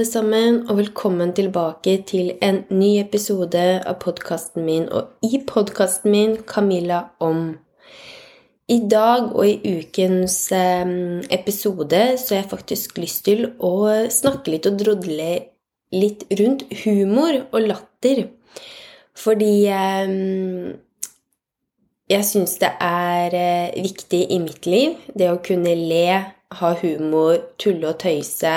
Alle sammen, og velkommen tilbake til en ny episode av podkasten min, og i podkasten min Camilla om. I dag og i ukens ehm, episode så har jeg faktisk lyst til å snakke litt og drodle litt rundt humor og latter. Fordi ehm, jeg syns det er eh, viktig i mitt liv, det å kunne le, ha humor, tulle og tøyse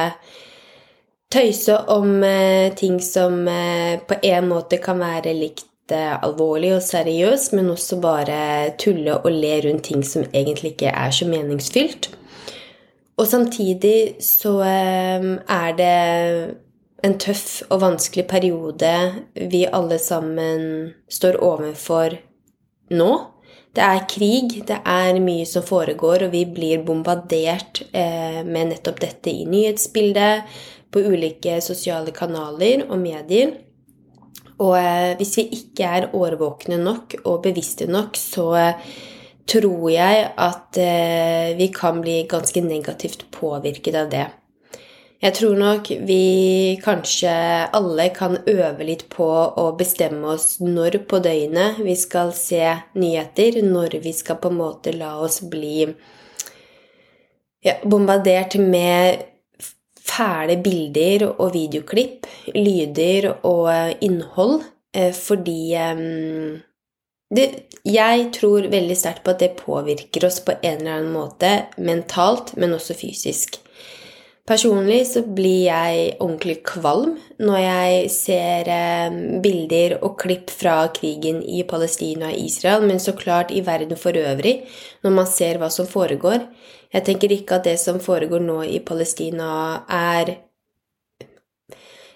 tøyse om eh, ting som eh, på en måte kan være likt eh, alvorlig og seriøs, men også bare tulle og le rundt ting som egentlig ikke er så meningsfylt. Og samtidig så er det en tøff og vanskelig periode vi alle sammen står overfor nå. Det er krig, det er mye som foregår, og vi blir bombardert med nettopp dette i nyhetsbildet på ulike sosiale kanaler og medier. Og eh, hvis vi ikke er årvåkne nok og bevisste nok, så eh, tror jeg at eh, vi kan bli ganske negativt påvirket av det. Jeg tror nok vi kanskje alle kan øve litt på å bestemme oss når på døgnet vi skal se nyheter, når vi skal på en måte la oss bli ja, bombardert med fæle bilder og videoklipp, lyder og eh, innhold, eh, fordi eh, det, Jeg tror veldig sterkt på at det påvirker oss på en eller annen måte, mentalt, men også fysisk. Personlig så blir jeg ordentlig kvalm når jeg ser bilder og klipp fra krigen i Palestina og Israel, men så klart i verden for øvrig, når man ser hva som foregår. Jeg tenker ikke at det som foregår nå i Palestina, er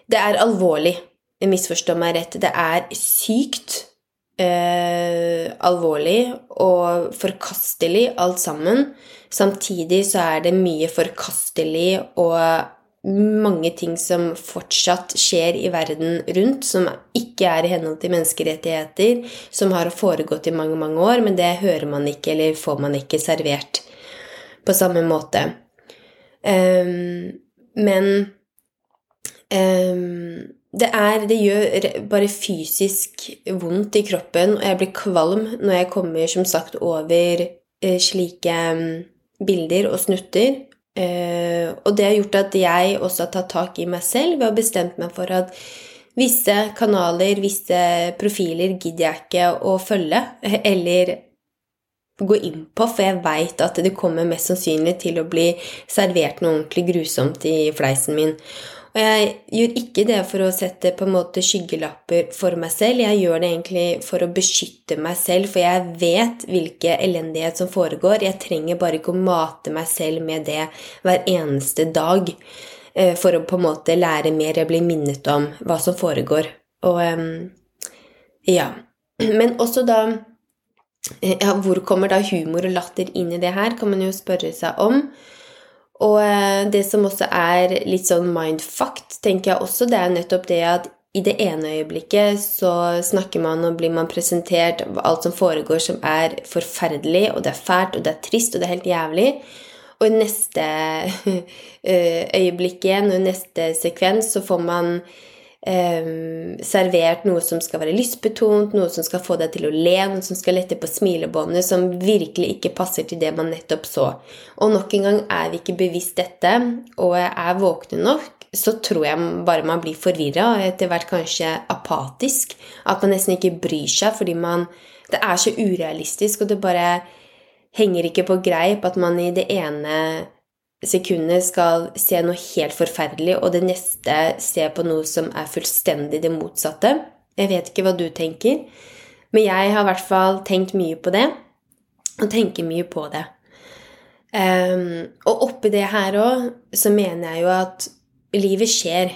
Det er alvorlig. Misforstå meg rett. Det er sykt eh, alvorlig og forkastelig, alt sammen. Samtidig så er det mye forkastelig og mange ting som fortsatt skjer i verden rundt, som ikke er i henhold til menneskerettigheter, som har foregått i mange, mange år, men det hører man ikke eller får man ikke servert på samme måte. Um, men um, det er Det gjør bare fysisk vondt i kroppen, og jeg blir kvalm når jeg kommer, som sagt, over uh, slike um, bilder og snutter. Uh, og det har gjort at jeg også har tatt tak i meg selv ved å bestemt meg for at visse kanaler, visse profiler gidder jeg ikke å følge, eller gå inn på, for jeg veit at det kommer mest sannsynlig til å bli servert noe ordentlig grusomt i fleisen min. Og jeg gjør ikke det for å sette på en måte skyggelapper for meg selv, jeg gjør det egentlig for å beskytte meg selv, for jeg vet hvilke elendighet som foregår. Jeg trenger bare ikke å mate meg selv med det hver eneste dag eh, for å på en måte lære mer og bli minnet om hva som foregår. Og ja. Men også da Eh, ja, hvor kommer da humor og latter inn i det her, kan man jo spørre seg om. Og eh, det som også er litt sånn mindfucked, tenker jeg også, det er nettopp det at i det ene øyeblikket så snakker man og blir man presentert alt som foregår som er forferdelig, og det er fælt, og det er trist, og det er helt jævlig. Og i neste eh, øyeblikk igjen, og i neste sekvens, så får man eh, servert noe som skal være lystbetont, noe som skal få deg til å le, noe som skal lette på smilebåndet, som virkelig ikke passer til det man nettopp så. Og nok en gang er vi ikke bevisst dette, og er våkne nok, så tror jeg bare man blir forvirra og etter hvert kanskje apatisk. At man nesten ikke bryr seg fordi man Det er så urealistisk, og det bare henger ikke på greip at man i det ene sekundet skal se noe helt forferdelig, og det neste se på noe som er fullstendig det motsatte. Jeg vet ikke hva du tenker, men jeg har i hvert fall tenkt mye på det, og tenker mye på det. Um, og oppi det her òg så mener jeg jo at livet skjer.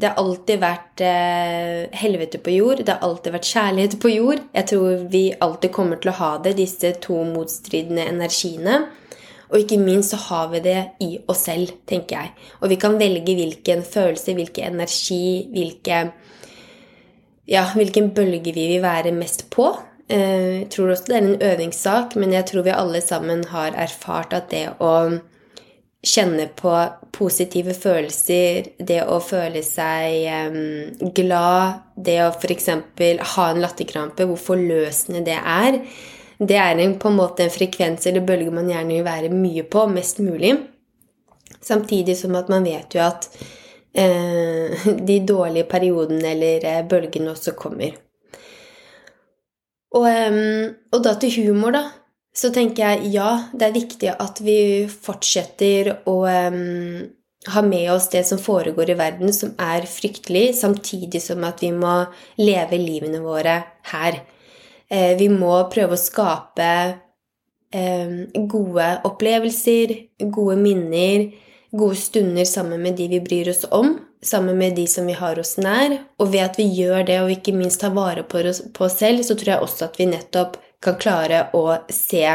Det har alltid vært eh, helvete på jord, det har alltid vært kjærlighet på jord. Jeg tror vi alltid kommer til å ha det, disse to motstridende energiene. Og ikke minst så har vi det i oss selv, tenker jeg. Og vi kan velge hvilken følelse, hvilken energi, hvilke, ja, hvilken bølge vi vil være mest på. Eh, jeg tror også det er en øvingssak, men jeg tror vi alle sammen har erfart at det å kjenne på positive følelser, det å føle seg um, glad, det å f.eks. ha en latterkrampe, hvor forløsende det er, det er en, på en måte en frekvens eller bølge man gjerne vil være mye på, mest mulig. Samtidig som at man vet jo at eh, de dårlige periodene eller eh, bølgene også kommer. Og, eh, og da til humor, da så tenker jeg ja, det er viktig at vi fortsetter å eh, ha med oss det som foregår i verden, som er fryktelig, samtidig som at vi må leve livene våre her. Eh, vi må prøve å skape eh, gode opplevelser, gode minner, gode stunder sammen med de vi bryr oss om, sammen med de som vi har oss nær. Og ved at vi gjør det, og ikke minst tar vare på oss, selv, så tror jeg også at vi nettopp kan klare å se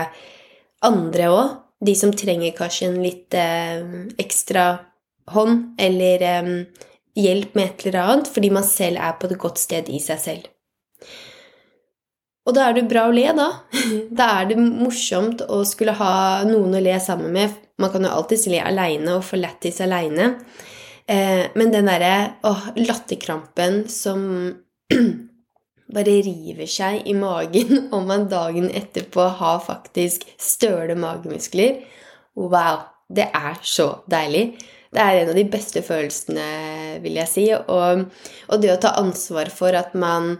andre òg. De som trenger kanskje en litt eh, ekstra hånd eller hjelp med et eller annet, fordi man selv er på et godt sted i seg selv. Og da er det bra å le, da. Da er det morsomt å skulle ha noen å le sammen med. Man kan jo alltids le aleine og få lættis aleine. Eh, men den derre latterkrampen som bare river seg i magen om man dagen etterpå har faktisk støle magemuskler. Wow! Det er så deilig. Det er en av de beste følelsene, vil jeg si. Og, og det å ta ansvar for at man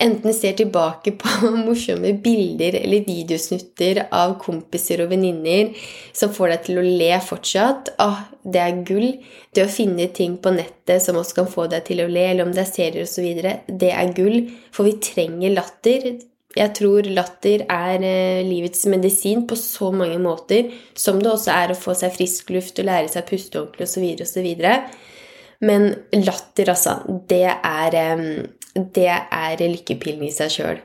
enten ser tilbake på morsomme bilder eller videosnutter av kompiser og venninner som får deg til å le fortsatt. Åh, det er gull. Det å finne ting på nettet som også kan få deg til å le, eller om det er serier osv., det er gull. For vi trenger latter. Jeg tror latter er eh, livets medisin på så mange måter, som det også er å få seg frisk luft og lære seg å puste ordentlig osv. osv. Men latter, altså, det er eh, det er lykkepillen i seg sjøl.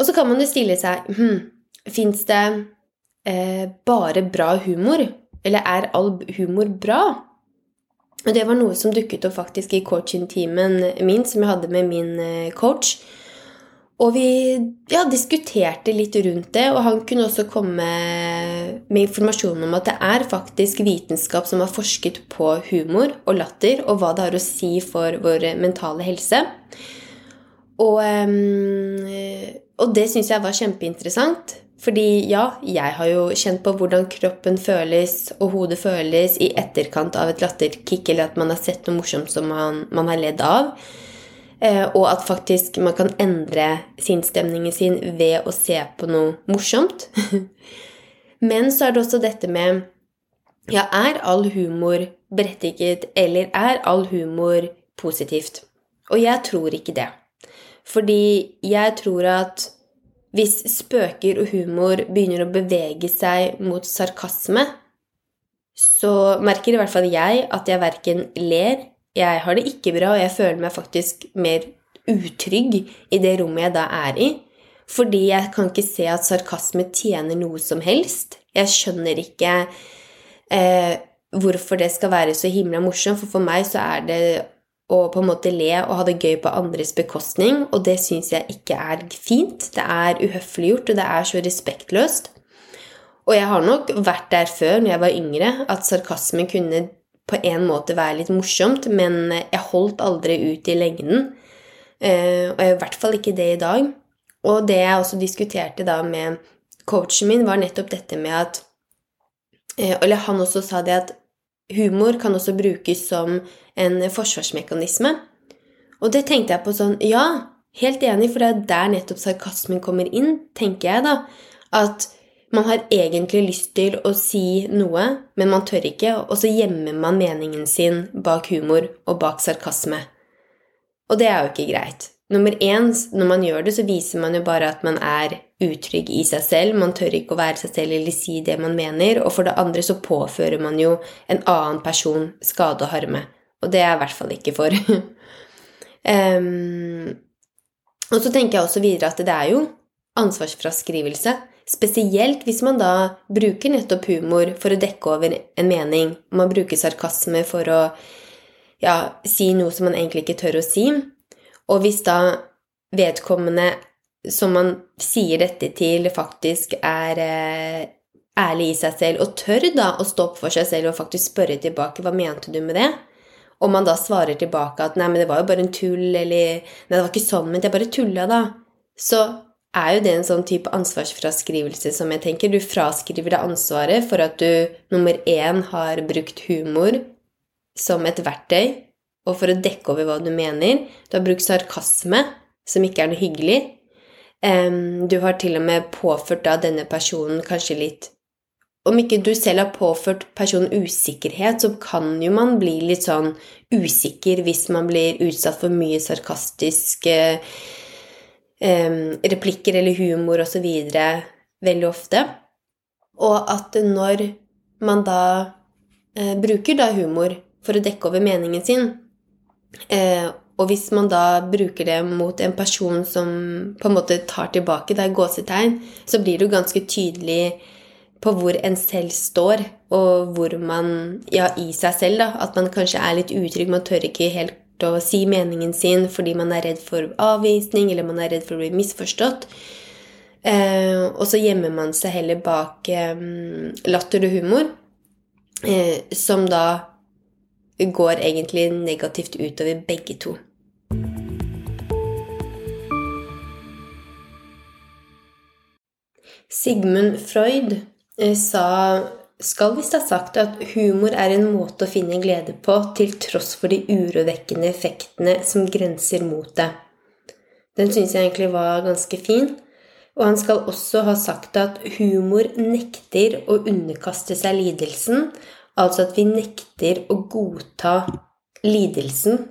Og så kan man jo stille seg hm, Fins det eh, bare bra humor? Eller er all humor bra? Og det var noe som dukket opp faktisk i coaching-teamen min, som jeg hadde med min eh, coach. Og vi ja, diskuterte litt rundt det, og han kunne også komme med informasjon om at det er faktisk vitenskap som har forsket på humor og latter, og hva det har å si for vår mentale helse. Og, og det syns jeg var kjempeinteressant. Fordi ja, jeg har jo kjent på hvordan kroppen føles og hodet føles i etterkant av et latterkick, eller at man har sett noe morsomt som man, man har ledd av. Eh, og at faktisk man kan endre sinnsstemningen sin ved å se på noe morsomt. Men så er det også dette med Ja, er all humor berettiget, eller er all humor positivt? Og jeg tror ikke det. Fordi jeg tror at hvis spøker og humor begynner å bevege seg mot sarkasme, så merker i hvert fall jeg at jeg verken ler jeg har det ikke bra, og jeg føler meg faktisk mer utrygg i det rommet jeg da er i. Fordi jeg kan ikke se at sarkasme tjener noe som helst. Jeg skjønner ikke eh, hvorfor det skal være så himla morsomt, for for meg så er det å på en måte le og ha det gøy på andres bekostning, og det syns jeg ikke er fint. Det er uhøfliggjort, og det er så respektløst. Og jeg har nok vært der før, når jeg var yngre, at sarkasme kunne på en måte være litt morsomt, men jeg holdt aldri ut i lengden. Eh, og jeg er i hvert fall ikke det i dag. Og det jeg også diskuterte da med coachen min, var nettopp dette med at eh, Eller han også sa det at humor kan også brukes som en forsvarsmekanisme. Og det tenkte jeg på sånn Ja, helt enig, for det er der nettopp sarkasmen kommer inn, tenker jeg, da. At man har egentlig lyst til å si noe, men man tør ikke, og så gjemmer man meningen sin bak humor og bak sarkasme. Og det er jo ikke greit. Nummer én, når man gjør det, så viser man jo bare at man er utrygg i seg selv. Man tør ikke å være seg selv eller si det man mener. Og for det andre så påfører man jo en annen person skade og harme. Og det er jeg i hvert fall ikke for. um, og så tenker jeg også videre at det er jo ansvarsfraskrivelse. Spesielt hvis man da bruker nettopp humor for å dekke over en mening. Man bruker sarkasme for å ja, si noe som man egentlig ikke tør å si. Og hvis da vedkommende som man sier dette til, faktisk er eh, ærlig i seg selv og tør da å stå opp for seg selv og faktisk spørre tilbake hva mente du med det, og man da svarer tilbake at 'nei, men det var jo bare en tull', eller 'nei, det var ikke sånn, men jeg bare tulla', da, så er jo det en sånn type ansvarsfraskrivelse som jeg tenker. Du fraskriver deg ansvaret for at du nummer én har brukt humor som et verktøy, og for å dekke over hva du mener. Du har brukt sarkasme, som ikke er noe hyggelig. du har til og med påført da denne personen kanskje litt om ikke du selv har påført personen usikkerhet, så kan jo man bli litt sånn usikker hvis man blir utsatt for mye sarkastisk eh, replikker eller humor osv. veldig ofte. Og at når man da eh, bruker da humor for å dekke over meningen sin, eh, og hvis man da bruker det mot en person som på en måte tar tilbake, det gåsetegn, så blir det jo ganske tydelig på hvor en selv står, og hvor man Ja, i seg selv, da. At man kanskje er litt utrygg. Man tør ikke helt å si meningen sin fordi man er redd for avvisning, eller man er redd for å bli misforstått. Eh, og så gjemmer man seg heller bak eh, latter og humor, eh, som da går egentlig negativt utover begge to. Sigmund Freud Eh, sa skal visst ha sagt at humor er en måte å finne glede på til tross for de urovekkende effektene som grenser mot det. Den syns jeg egentlig var ganske fin. Og han skal også ha sagt at humor nekter å underkaste seg lidelsen, altså at vi nekter å godta lidelsen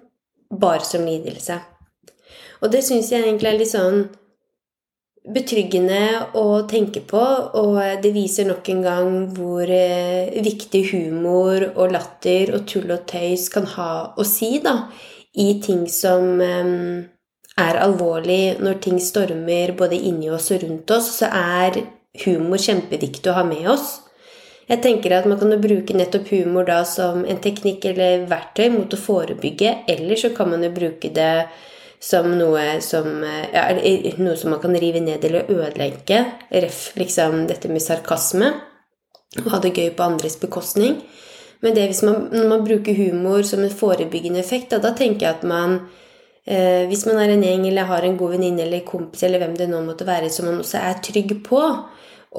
bare som lidelse. Og det syns jeg egentlig er litt sånn betryggende å tenke på, og det viser nok en gang hvor eh, viktig humor og latter og tull og tøys kan ha å si da, i ting som eh, er alvorlig. Når ting stormer både inni oss og rundt oss, så er humor kjempeviktig å ha med oss. Jeg tenker at Man kan bruke nettopp humor da som en teknikk eller verktøy mot å forebygge, eller så kan man jo bruke det som noe som, ja, noe som man kan rive ned eller ødelegge. Ref liksom dette med sarkasme. Og ha det gøy på andres bekostning. Men man, når man bruker humor som en forebyggende effekt, da, da tenker jeg at man eh, Hvis man er en gjeng eller har en god venninne eller kompis eller hvem det nå måtte være, som man også er trygg på,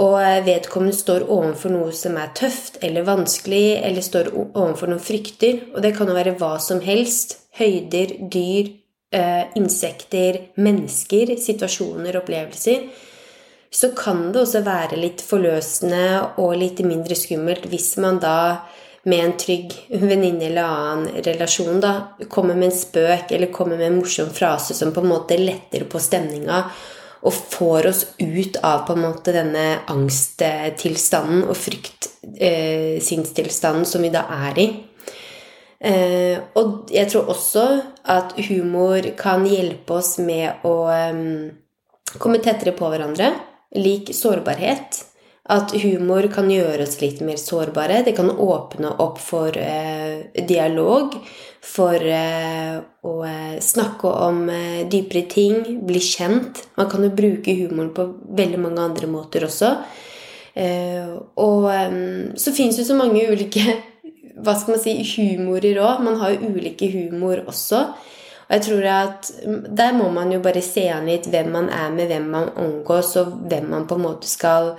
og vedkommende står overfor noe som er tøft eller vanskelig, eller står overfor noen frykter, og det kan jo være hva som helst høyder, dyr, Eh, insekter, mennesker, situasjoner, opplevelser, så kan det også være litt forløsende og litt mindre skummelt hvis man da med en trygg venninne eller annen relasjon da, kommer med en spøk eller kommer med en morsom frase som på en måte letter på stemninga og får oss ut av på en måte denne angsttilstanden og fryktsinstilstanden eh, som vi da er i. Eh, og jeg tror også at humor kan hjelpe oss med å um, komme tettere på hverandre. Lik sårbarhet. At humor kan gjøre oss litt mer sårbare. Det kan åpne opp for eh, dialog, for eh, å eh, snakke om eh, dypere ting, bli kjent. Man kan jo bruke humoren på veldig mange andre måter også. Eh, og så fins det så mange ulike hva skal man si, humorer òg. Man har jo ulike humor også. Og jeg tror at der må man jo bare se an litt hvem man er med, hvem man omgås, og hvem man på en måte skal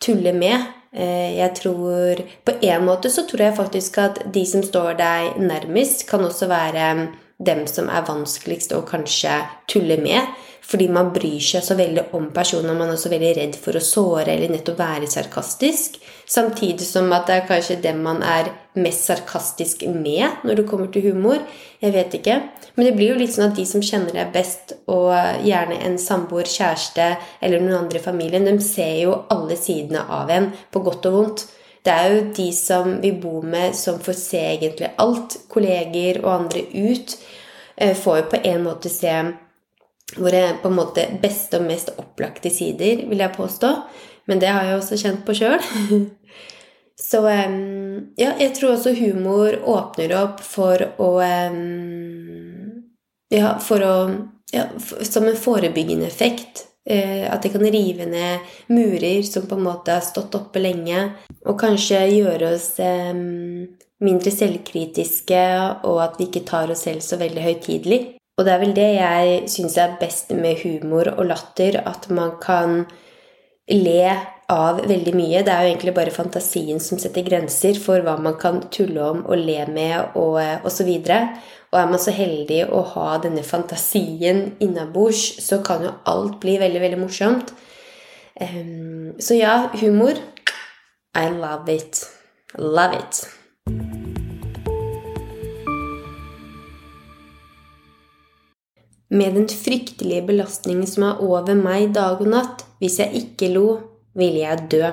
tulle med. Eh, jeg tror På en måte så tror jeg faktisk at de som står deg nærmest, kan også være dem som er vanskeligst å kanskje tulle med. Fordi man bryr seg så veldig om personen, man er også veldig redd for å såre eller nettopp være sarkastisk. Samtidig som at det er kanskje dem man er mest sarkastisk med når det kommer til humor. Jeg vet ikke. Men det blir jo litt sånn at de som kjenner deg best, og gjerne en samboer, kjæreste eller noen andre i familien, de ser jo alle sidene av en, på godt og vondt. Det er jo de som vi bor med, som får se egentlig alt. Kolleger og andre ut eh, får jo på en måte se våre på en måte beste og mest opplagte sider, vil jeg påstå. Men det har jeg også kjent på sjøl. Så ja, jeg tror også humor åpner opp for å Ja, for å ja, Som en forebyggende effekt at det kan rive ned murer som på en måte har stått oppe lenge, og kanskje gjøre oss eh, mindre selvkritiske, og at vi ikke tar oss selv så veldig høytidelig. Og det er vel det jeg syns er best med humor og latter, at man kan le av veldig mye. Det er jo egentlig bare fantasien som setter grenser for hva man kan tulle om og le med og osv. Og, og er man så heldig å ha denne fantasien innabords, så kan jo alt bli veldig, veldig morsomt. Um, så ja, humor I love it. Love it. Med den fryktelige belastningen som er over meg dag og natt, hvis jeg ikke lo, ville jeg dø.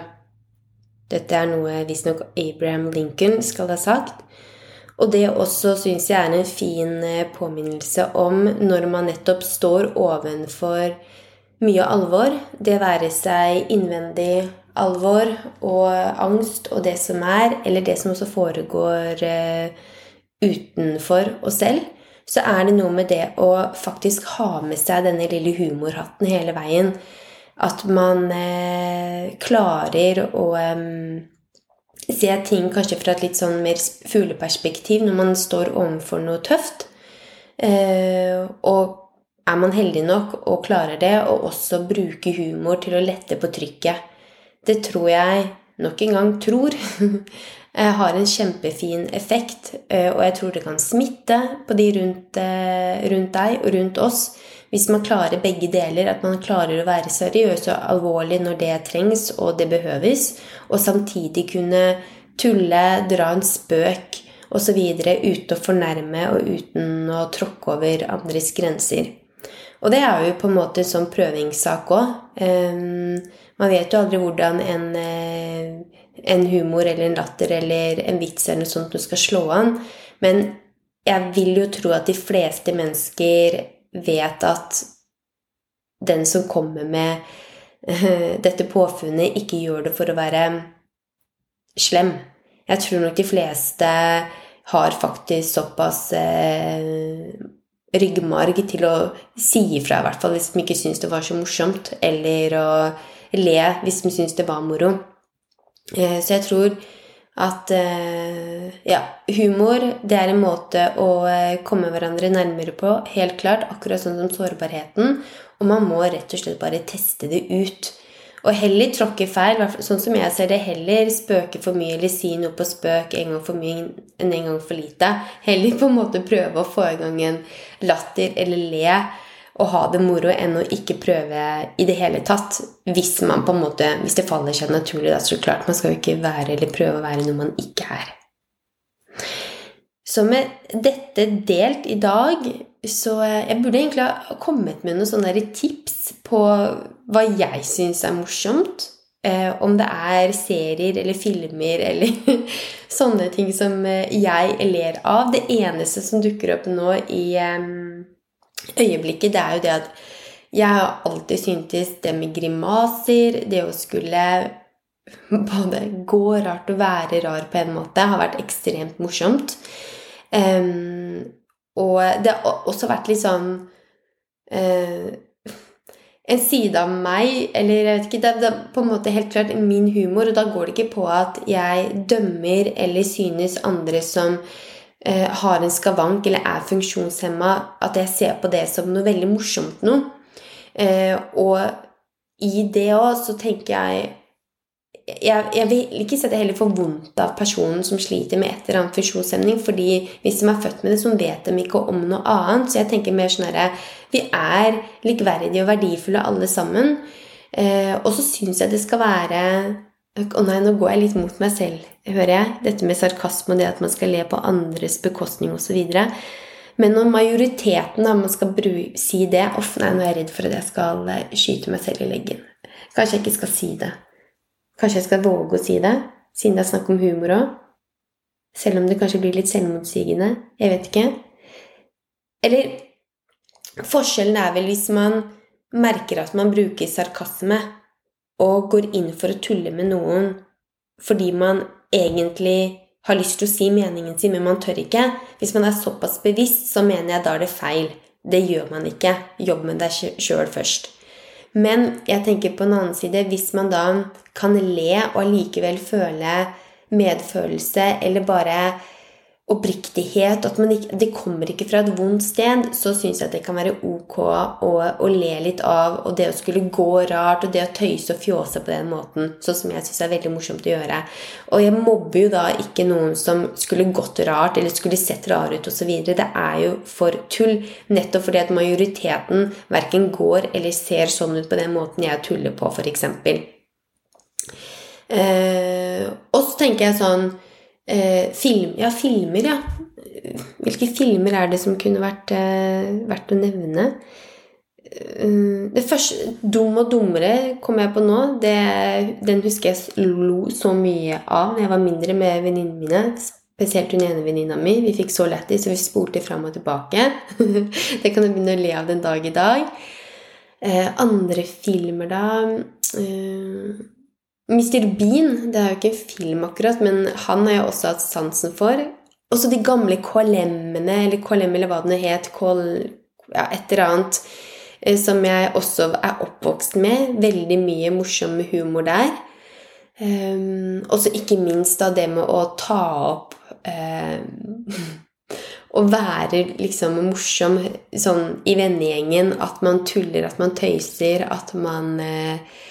Dette er noe visstnok Abraham Lincoln skal ha sagt. Og det også syns jeg er en fin eh, påminnelse om når man nettopp står ovenfor mye alvor, det være seg innvendig alvor og angst og det som er, eller det som også foregår eh, utenfor oss selv, så er det noe med det å faktisk ha med seg denne lille humorhatten hele veien. At man eh, klarer å eh, ser ting kanskje fra et litt sånn mer fugleperspektiv når man står overfor noe tøft. Eh, og er man heldig nok og klarer det, og også bruke humor til å lette på trykket. Det tror jeg nok en gang tror har en kjempefin effekt, eh, og jeg tror det kan smitte på de rundt, eh, rundt deg og rundt oss hvis man klarer begge deler, at man klarer å være seriøs og alvorlig når det trengs og det behøves, og samtidig kunne tulle, dra en spøk osv. uten å fornærme og uten å tråkke over andres grenser. Og det er jo på en måte en sånn prøvingssak òg. Ehm, man vet jo aldri hvordan en, eh, en, humor eller en latter eller en vits eller noe sånt du skal slå an. Men jeg vil jo tro at de fleste mennesker vet at den som kommer med uh, dette påfunnet, ikke gjør det for å være slem. Jeg tror nok de fleste har faktisk såpass eh, ryggmarg til å si ifra, i hvert fall hvis de ikke syns det var så morsomt, eller å le hvis de syns det var moro. Eh, så jeg tror at eh, ja, humor det er en måte å eh, komme hverandre nærmere på, helt klart. Akkurat sånn som sårbarheten. Og man må rett og slett bare teste det ut. Og heller tråkke feil, sånn som jeg ser det. Heller spøke for mye eller si noe på spøk en gang for mye enn en gang for lite. Heller på en måte prøve å få i gang en latter eller le å ha det moro enn å ikke prøve i det hele tatt. Hvis man på en måte, hvis det faller seg naturlig, da, så klart. Man skal jo ikke være eller prøve å være noe man ikke er. Så med dette delt i dag, så jeg burde egentlig ha kommet med noen sånne tips på hva jeg syns er morsomt. Eh, om det er serier eller filmer eller sånne ting som jeg ler av. Det eneste som dukker opp nå i øyeblikket, det er jo det at jeg har alltid syntes det med grimaser, det å skulle både gå rart og være rar på en måte, har vært ekstremt morsomt. Um, og det har også vært litt sånn uh, En side av meg Eller jeg vet ikke, det, er på en måte helt klart min humor, og da går det ikke på at jeg dømmer eller synes andre som har en skavank eller er funksjonshemma, at jeg ser på det som noe veldig morsomt noe. Eh, og i det òg så tenker jeg jeg, jeg, vil ikke si at jeg heller får vondt av personen som sliter med et eller annet funksjonshemning, fordi hvis de er født med det, så vet de ikke om noe annet. Så jeg tenker mer sånn herre Vi er likeverdige og verdifulle alle sammen. Eh, og så syns jeg det skal være å nei, nå går jeg litt mot meg selv, hører jeg. Dette med sarkasme og det at man skal le på andres bekostning osv. Men når majoriteten av man skal si det Uff, nei, nå er jeg redd for at jeg skal eh, skyte meg selv i leggen. Kanskje jeg ikke skal si det. Kanskje jeg skal våge å si det, siden det er snakk om humor òg. Selv om det kanskje blir litt selvmotsigende. Jeg vet ikke. Eller Forskjellen er vel hvis man merker at man bruker sarkasme og går inn for å tulle med noen fordi man egentlig har lyst til å si meningen sin, men man tør ikke. Hvis man er såpass bevisst, så mener jeg da er det feil. Det gjør man ikke. Jobb med deg sjøl først. Men jeg tenker på en annen side, hvis man da kan le og allikevel føle medfølelse eller bare oppriktighet, at ikke, det kommer ikke fra et vondt sted, så syns jeg at det kan være ok å, å, le litt av. Og det å skulle gå rart, og det å tøyse og fjåse på den måten, sånn som jeg syns er veldig morsomt å gjøre. Og jeg mobber jo da ikke noen som skulle gått rart eller skulle sett rar ut osv. Det er jo for tull. Nettopp fordi at majoriteten verken går eller ser sånn ut på den måten jeg tuller på, f.eks. Eh, og så tenker jeg sånn Eh, film, ja, filmer, ja. Hvilke filmer er det som kunne vært eh, verdt å nevne? Eh, det første, 'Dum og dummere' kom jeg på nå. Det, den husker jeg lo så mye av da jeg var mindre med venninnene mine. Spesielt hun ene venninna mi. Vi fikk så lættis, så vi spolte fram og tilbake. det kan du begynne å le av den dag i dag. Eh, andre filmer, da eh, Mr. Bean det er jo ikke en film, akkurat, men han har jeg også hatt sansen for. Også de gamle KLM-ene, eller KLM, eller hva det het, KL, ja, et eller annet, eh, som jeg også er oppvokst med. Veldig mye morsom humor der. Um, også ikke minst da det med å ta opp um, Å være liksom morsom sånn i vennegjengen. At man tuller, at man tøyser, at man uh,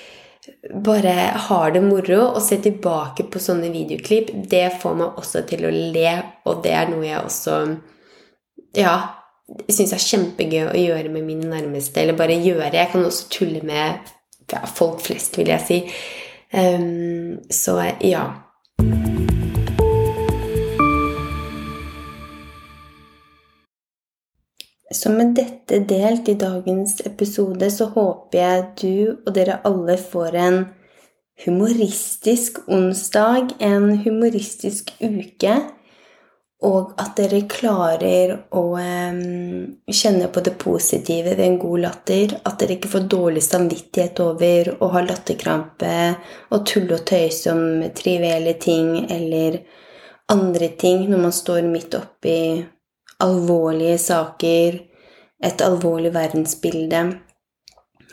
bare har det moro. Å se tilbake på sånne videoklipp, det får meg også til å le, og det er noe jeg også ja, syns er kjempegøy å gjøre med mine nærmeste. Eller bare gjøre. Jeg kan også tulle med ja, folk flest, vil jeg si. Um, så ja. Så med dette delt i dagens episode så håper jeg du og dere alle får en humoristisk onsdag, en humoristisk uke, og at dere klarer å kjenne på det positive ved en god latter. At dere ikke får dårlig samvittighet over å ha latterkrampe og tulle og tøyse om trivielle ting eller andre ting når man står midt oppi alvorlige saker, et alvorlig verdensbilde,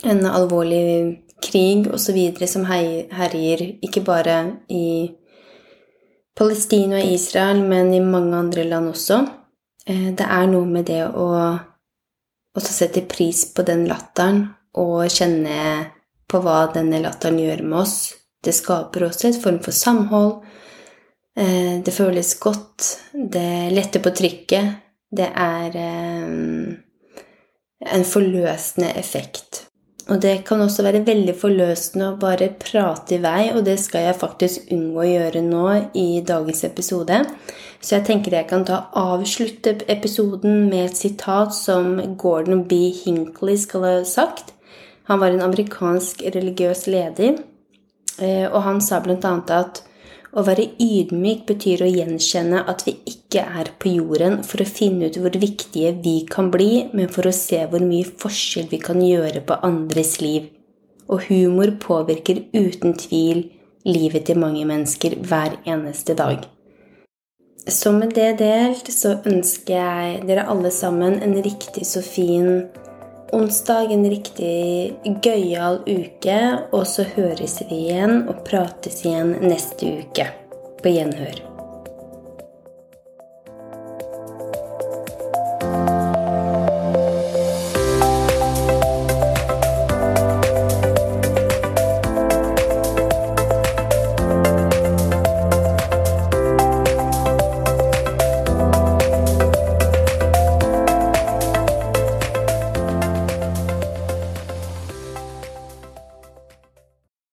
en alvorlig krig osv. som herjer ikke bare i Palestina og Israel, men i mange andre land også. Eh, det er noe med det å også sette pris på den latteren og kjenne på hva denne latteren gjør med oss. Det skaper også et form for samhold. Eh, det føles godt. Det letter på trykket. Det er eh, en forløsende effekt. Og det kan også være veldig forløsende å bare prate i vei, og det skal jeg faktisk unngå å gjøre nå i dagens episode. Så jeg tenker jeg kan ta avslutte episoden med et sitat som Gordon B. Hinckley skal ha sagt. Han var en amerikansk religiøs leder, eh, og han sa blant annet at å være ydmyk betyr å gjenkjenne at vi ikke er på jorden for å finne ut hvor viktige vi kan bli, men for å se hvor mye forskjell vi kan gjøre på andres liv. Og humor påvirker uten tvil livet til mange mennesker hver eneste dag. Så med det delt så ønsker jeg dere alle sammen en riktig så fin onsdag en riktig gøyal uke, og så høres vi igjen og prates igjen neste uke. På gjenhør.